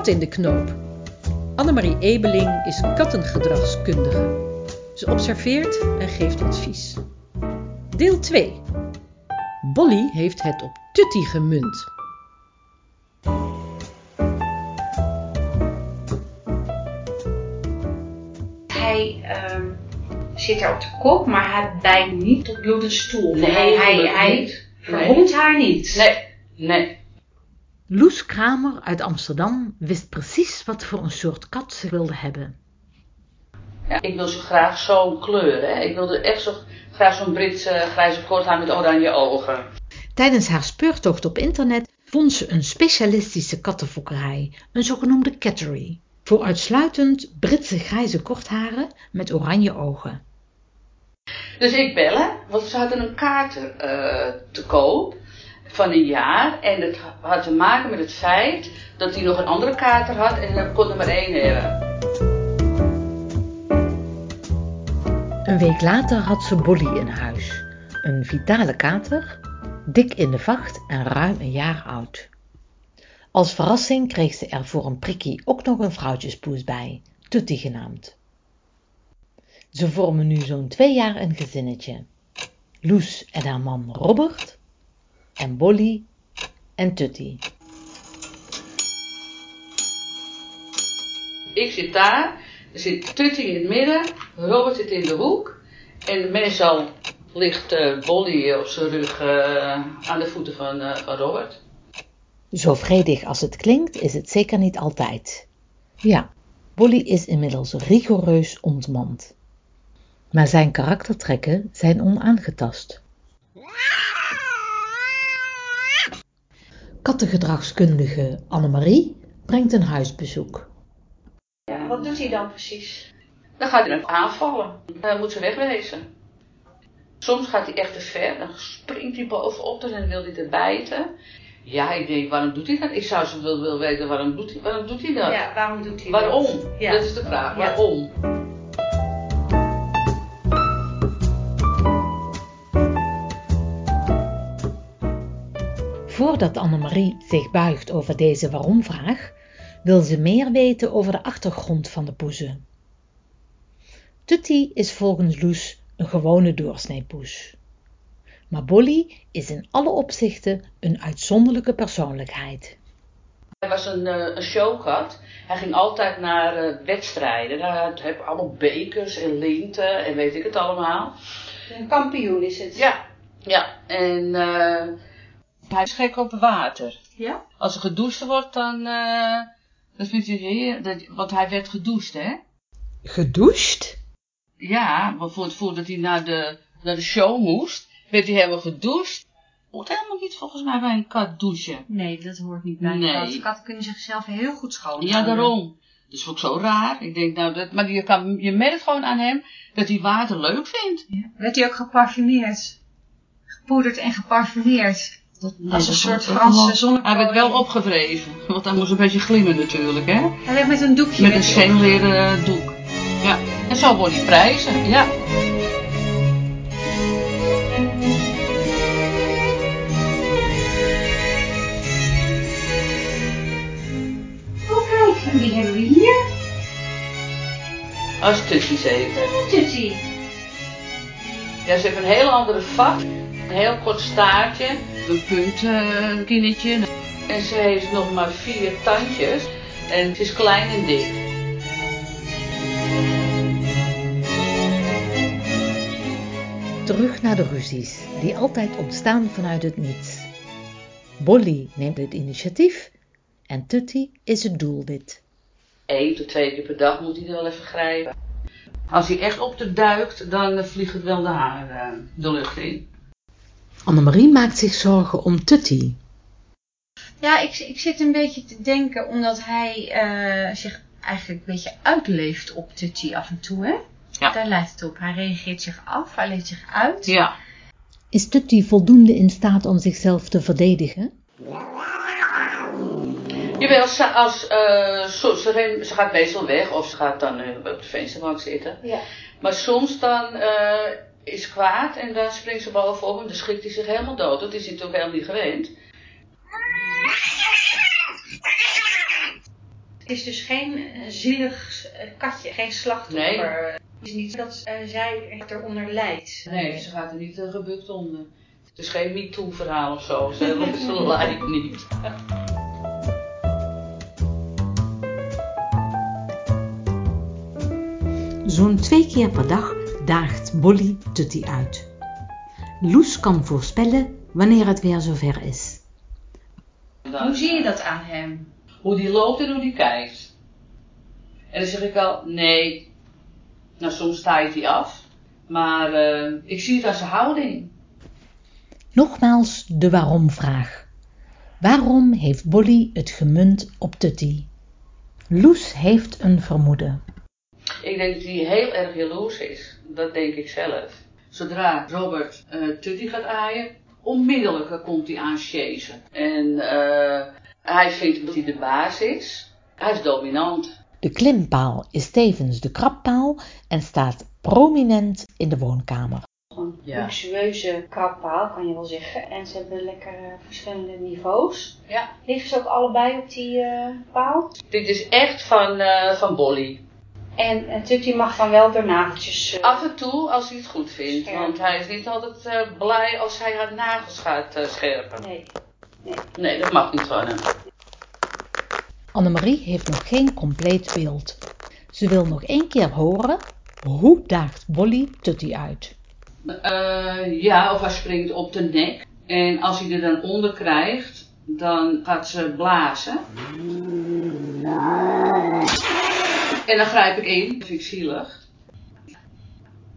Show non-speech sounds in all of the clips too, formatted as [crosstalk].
kat in de knoop. Annemarie Ebeling is kattengedragskundige. Ze observeert en geeft advies. Deel 2. Bolly heeft het op Tutti gemunt. Hij ehm, zit daar op de kop, maar hij bijt niet tot bloed en stoel. Nee, hij, hij, hij haar niet. Nee, nee. Loes Kramer uit Amsterdam wist precies wat voor een soort kat ze wilde hebben. Ja, ik wil zo graag zo'n kleur. Hè. Ik wilde echt zo graag zo'n Britse grijze korthaar met oranje ogen. Tijdens haar speurtocht op internet vond ze een specialistische kattenfokkerij, een zogenoemde cattery, voor uitsluitend Britse grijze kortharen met oranje ogen. Dus ik bellen, want ze hadden een kaart eh, te koop van een jaar. En het had te maken met het feit dat hij nog een andere kater had en hij kon er maar één hebben. Een week later had ze Bolly in huis, een vitale kater, dik in de vacht en ruim een jaar oud. Als verrassing kreeg ze er voor een prikkie ook nog een vrouwtjespoes bij, Tutti genaamd. Ze vormen nu zo'n twee jaar een gezinnetje. Loes en haar man Robert en Bolly en Tutti. Ik zit daar, er zit Tutti in het midden, Robert zit in de hoek. En meestal ligt eh Bolly op zijn rug eh, aan de voeten van, eh, van Robert. Zo vredig als het klinkt, is het zeker niet altijd. Ja, Bolly is inmiddels rigoureus ontmand. Maar zijn karaktertrekken zijn onaangetast. Kattengedragskundige Annemarie brengt een huisbezoek. Ja, wat doet hij dan precies? Dan gaat hij hem aanvallen. Dan moet ze wegwezen. Soms gaat hij echt te ver. Dan springt hij bovenop en dan wil hij er bijten. Ja, ik denk, waarom doet hij dat? Ik zou zo wel willen weten, waarom doet hij, waarom doet hij dat? Ja, waarom doet hij Waarom? dat? Ja. Dat is de vraag. Ja. Voordat Annemarie zich buigt over deze waarom-vraag, wil ze meer weten over de achtergrond van de poezen. Tutti is volgens Loes een gewone doorsneepoes. Maar Bolly is in alle opzichten een uitzonderlijke persoonlijkheid. Hij was een, eh, een showkat. Hij ging altijd naar eh, wedstrijden. Daar heb je allemaal bekers en linten en weet ik het allemaal. Een kampioen is het. Ja, ja. En eh, hij is gek op water. Ja? Als er gedoucht wordt, dan, eh dat vindt hij heer, dat, want hij werd gedoucht, hè? Gedoucht? Ja, maar voor, voordat hij naar de, naar de show moest, werd hij helemaal gedoucht. Hoort helemaal niet volgens mij bij een kat douchen. Nee, dat hoort niet bij Nee. een kat. Katten kunnen zichzelf heel goed schoonhouden. Ja, daarom. Dat is ook zo raar. Ik denk, nou, dat, maar je, kan, je merkt gewoon aan hem dat hij water leuk vindt. Ja. Werd hij ook geparfumeerd? Gepoederd en geparfumeerd. Dat, Als een soort Franse zonnekoning. Hij werd wel opgevreven, want hij moest een beetje glimmen natuurlijk, hè. Hij werd met een doekje. Met een scheenleren eh, doek. Ja, en zo wordt hij prijzen, ja. Oh kijk, en wie hebben we hier? Als tussie zeker. Tutti. Ja, ze heeft een heel andere vacht. Een heel kort staartje. Een puntkinnetje. En ze heeft nog maar vier tandjes. En ze is klein en dik. Terug naar de ruzies, die altijd ontstaan vanuit het niets. Bolly neemt het initiatief en Tutti is het doelwit. Eén tot twee keer per dag moet hij er wel even grijpen. Als hij echt op de duikt, dan eh, vliegt het wel de haar eh, de lucht in. Annemarie maakt zich zorgen om Tutti. Ja, ik, ik zit een beetje te denken, omdat hij eh, zich eigenlijk een beetje uitleeft op Tutti af en toe, hè? Ja. Daar lijkt het op. Hij reageert zich af, hij leeft zich uit. Ja. Is Tutti voldoende in staat om zichzelf te verdedigen? Jawel, ze, als, eh, zo- ze, ren- ze gaat meestal weg of ze gaat dan eh, op de vensterbank zitten. Ja. Maar soms dan eh, is kwaad en dan springt ze bovenop en dan schrikt hij zich helemaal dood. Dat is hij natuurlijk helemaal niet gewend. Het is dus geen eh, zielig eh, katje, geen slachtoffer. Het is niet dat eh, zij eronder lijdt. Nee, ze gaat er niet uh, gebukt onder. Het is geen MeToo-verhaal of zo. Ze, ze [laughs] lijkt niet. Zo'n twee keer per dag daagt Bolly Tutti uit. Loes kan voorspellen wanneer het weer zover is. Hoe zie je dat aan hem? Hoe die loopt en hoe die kijkt. En dan zeg ik al, nee. Nou, soms staait hij af. Maar uh, ik zie het aan zijn houding. Nogmaals de waarom-vraag. Waarom heeft Bolly het gemunt op Tutti? Loes heeft een vermoeden. Ik denk dat hij heel erg jaloers is. Dat denk ik zelf. Zodra Robert uh, Tutti gaat aaien, onmiddellijk komt hij aan chasen. En uh, hij vindt dat hij de baas is. Hij is dominant. De klimpaal is tevens de krabpaal en staat prominent in de woonkamer. Een ja. luxueuze krabpaal kan je wel zeggen. En ze hebben lekker uh, verschillende niveaus. Ja. Liggen ze ook allebei op die uh, paal? Dit is echt van, uh, van Bolly. En uh, Tutti mag dan wel nageltjes... Uh, Af en toe als hij het goed vindt. Want hij is niet altijd uh, blij als hij haar nagels gaat scherpen. Nee. nee. Nee, dat mag niet van hem. Annemarie heeft nog geen compleet beeld. Ze wil nog één keer horen hoe daagt Bolly Tutti uit. Uh, ja, of hij springt op de nek. En als hij er dan onder krijgt, dan gaat ze blazen. En dan grijp ik in. Dat vind ik zielig.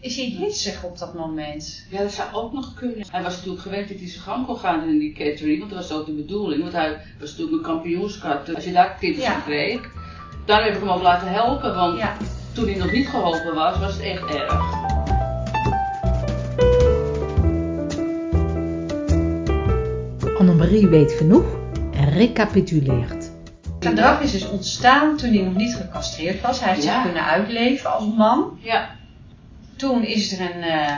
Is hij hitsig op dat moment? Ja, dat zou ook nog kunnen. Hij was natuurlijk gewend dat hij zijn gang kon gaan in die catering. Want dat was ook de bedoeling. Want hij was natuurlijk een kampioenskat. Dus als je daar tips ja. kreeg, dan heb ik hem ook laten helpen. Want ja. toen hij nog niet geholpen was, was het echt erg. Annemarie weet genoeg en recapituleert. Het gedrag is dus ontstaan toen hij nog niet gecastreerd was. Hij heeft ja. zich kunnen uitleven als man. Ja. Toen is er een uh,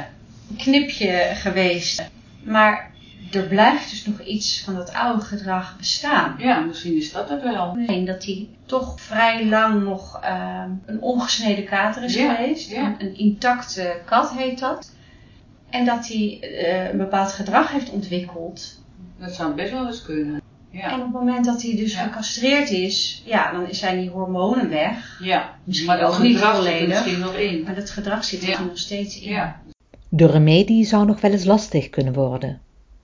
knipje geweest. Maar er blijft dus nog iets van dat oude gedrag bestaan. Ja, misschien is dat het wel. Nee, dat hij toch vrij lang nog uh, een ongesneden kater is ja, geweest. Ja. Een, een, intacte kat heet dat. En dat hij uh, een bepaald gedrag heeft ontwikkeld. Dat zou best wel eens kunnen. Ja. En op het moment dat hij dus ja. gecastreerd is, ja, dan zijn die hormonen weg. Ja, misschien maar dat ook niet gedrag volledig. zit misschien nog in. Maar dat gedrag zit er nog steeds in. Ja. De remedie zou nog wel eens lastig kunnen worden.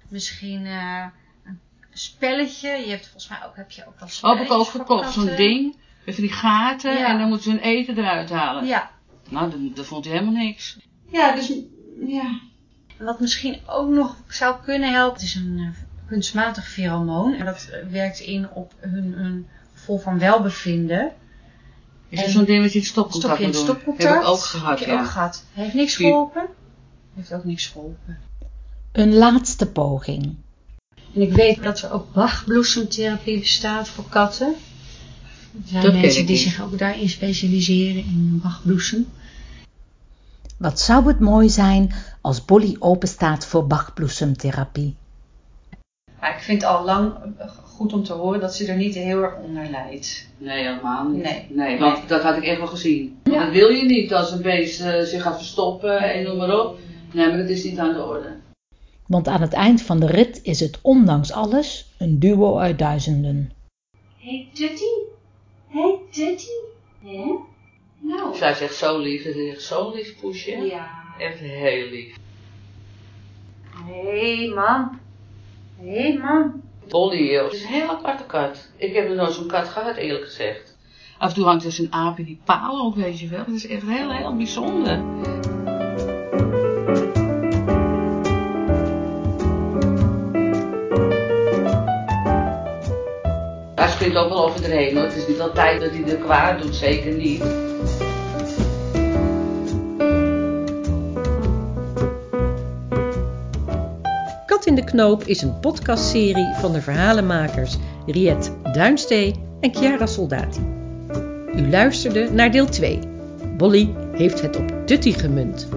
Misschien uh, een spelletje. Je hebt volgens mij ook, heb je ook wel Heb spelletjes ik ook gekocht, zo'n ding. Met die gaten Ja. en dan moeten ze hun eten eruit halen. Ja. Nou, dat, dat vond hij helemaal niks. Ja, dus ja. Wat misschien ook nog zou kunnen helpen, het is een uh, kunstmatig pheromoon. En dat uh, werkt in op hun, hun gevoel van welbevinden. Is er zo'n ding met je in stopcontact Stop je stopcontact. Heb ik ook gehad, Heb je ja. ook gehad. Heeft niks geholpen? Heeft ook niks geholpen. Een laatste poging. En ik weet dat er ook bachbloesemtherapie bestaat voor katten. Er zijn Dat mensen die niet. zich ook daarin specialiseren in bachbloesem. Wat zou het mooi zijn als Bolly openstaat voor bachbloesemtherapie. Ik vind het al lang eh, goed om te horen dat ze er niet heel erg onder lijdt. Nee, helemaal niet. Nee. want Nee. dat had ik echt wel gezien. Ja. Dat wil je niet als een beest eh, zich gaat verstoppen en noem maar op. Nee, maar dat is niet aan de orde. Want aan het eind van de rit is het ondanks alles een duo uit duizenden. Hey Tutti? Hey Tutti? Hè? Nou. Zij zegt zo lief, ze zegt zo lief poesje. Ja. Echt heel lief. Hé hey, man. Hé hey, man. Dolly, joh. Het is een heel aparte kat. Ik heb nog nooit zo'n kat gehad, eerlijk gezegd. Af en toe hangt er zo'n aap in die paal ook, weet je wel. Dat is echt heel, heel bijzonder. Hij springt ook wel over erheen hoor. Het is niet altijd dat hij er kwaad doet, zeker niet. In de Knoop is een podcastserie van de verhalenmakers Riet Duinstee en Chiara Soldati. U luisterde naar deel 2. Bolly heeft het op Tutti gemunt.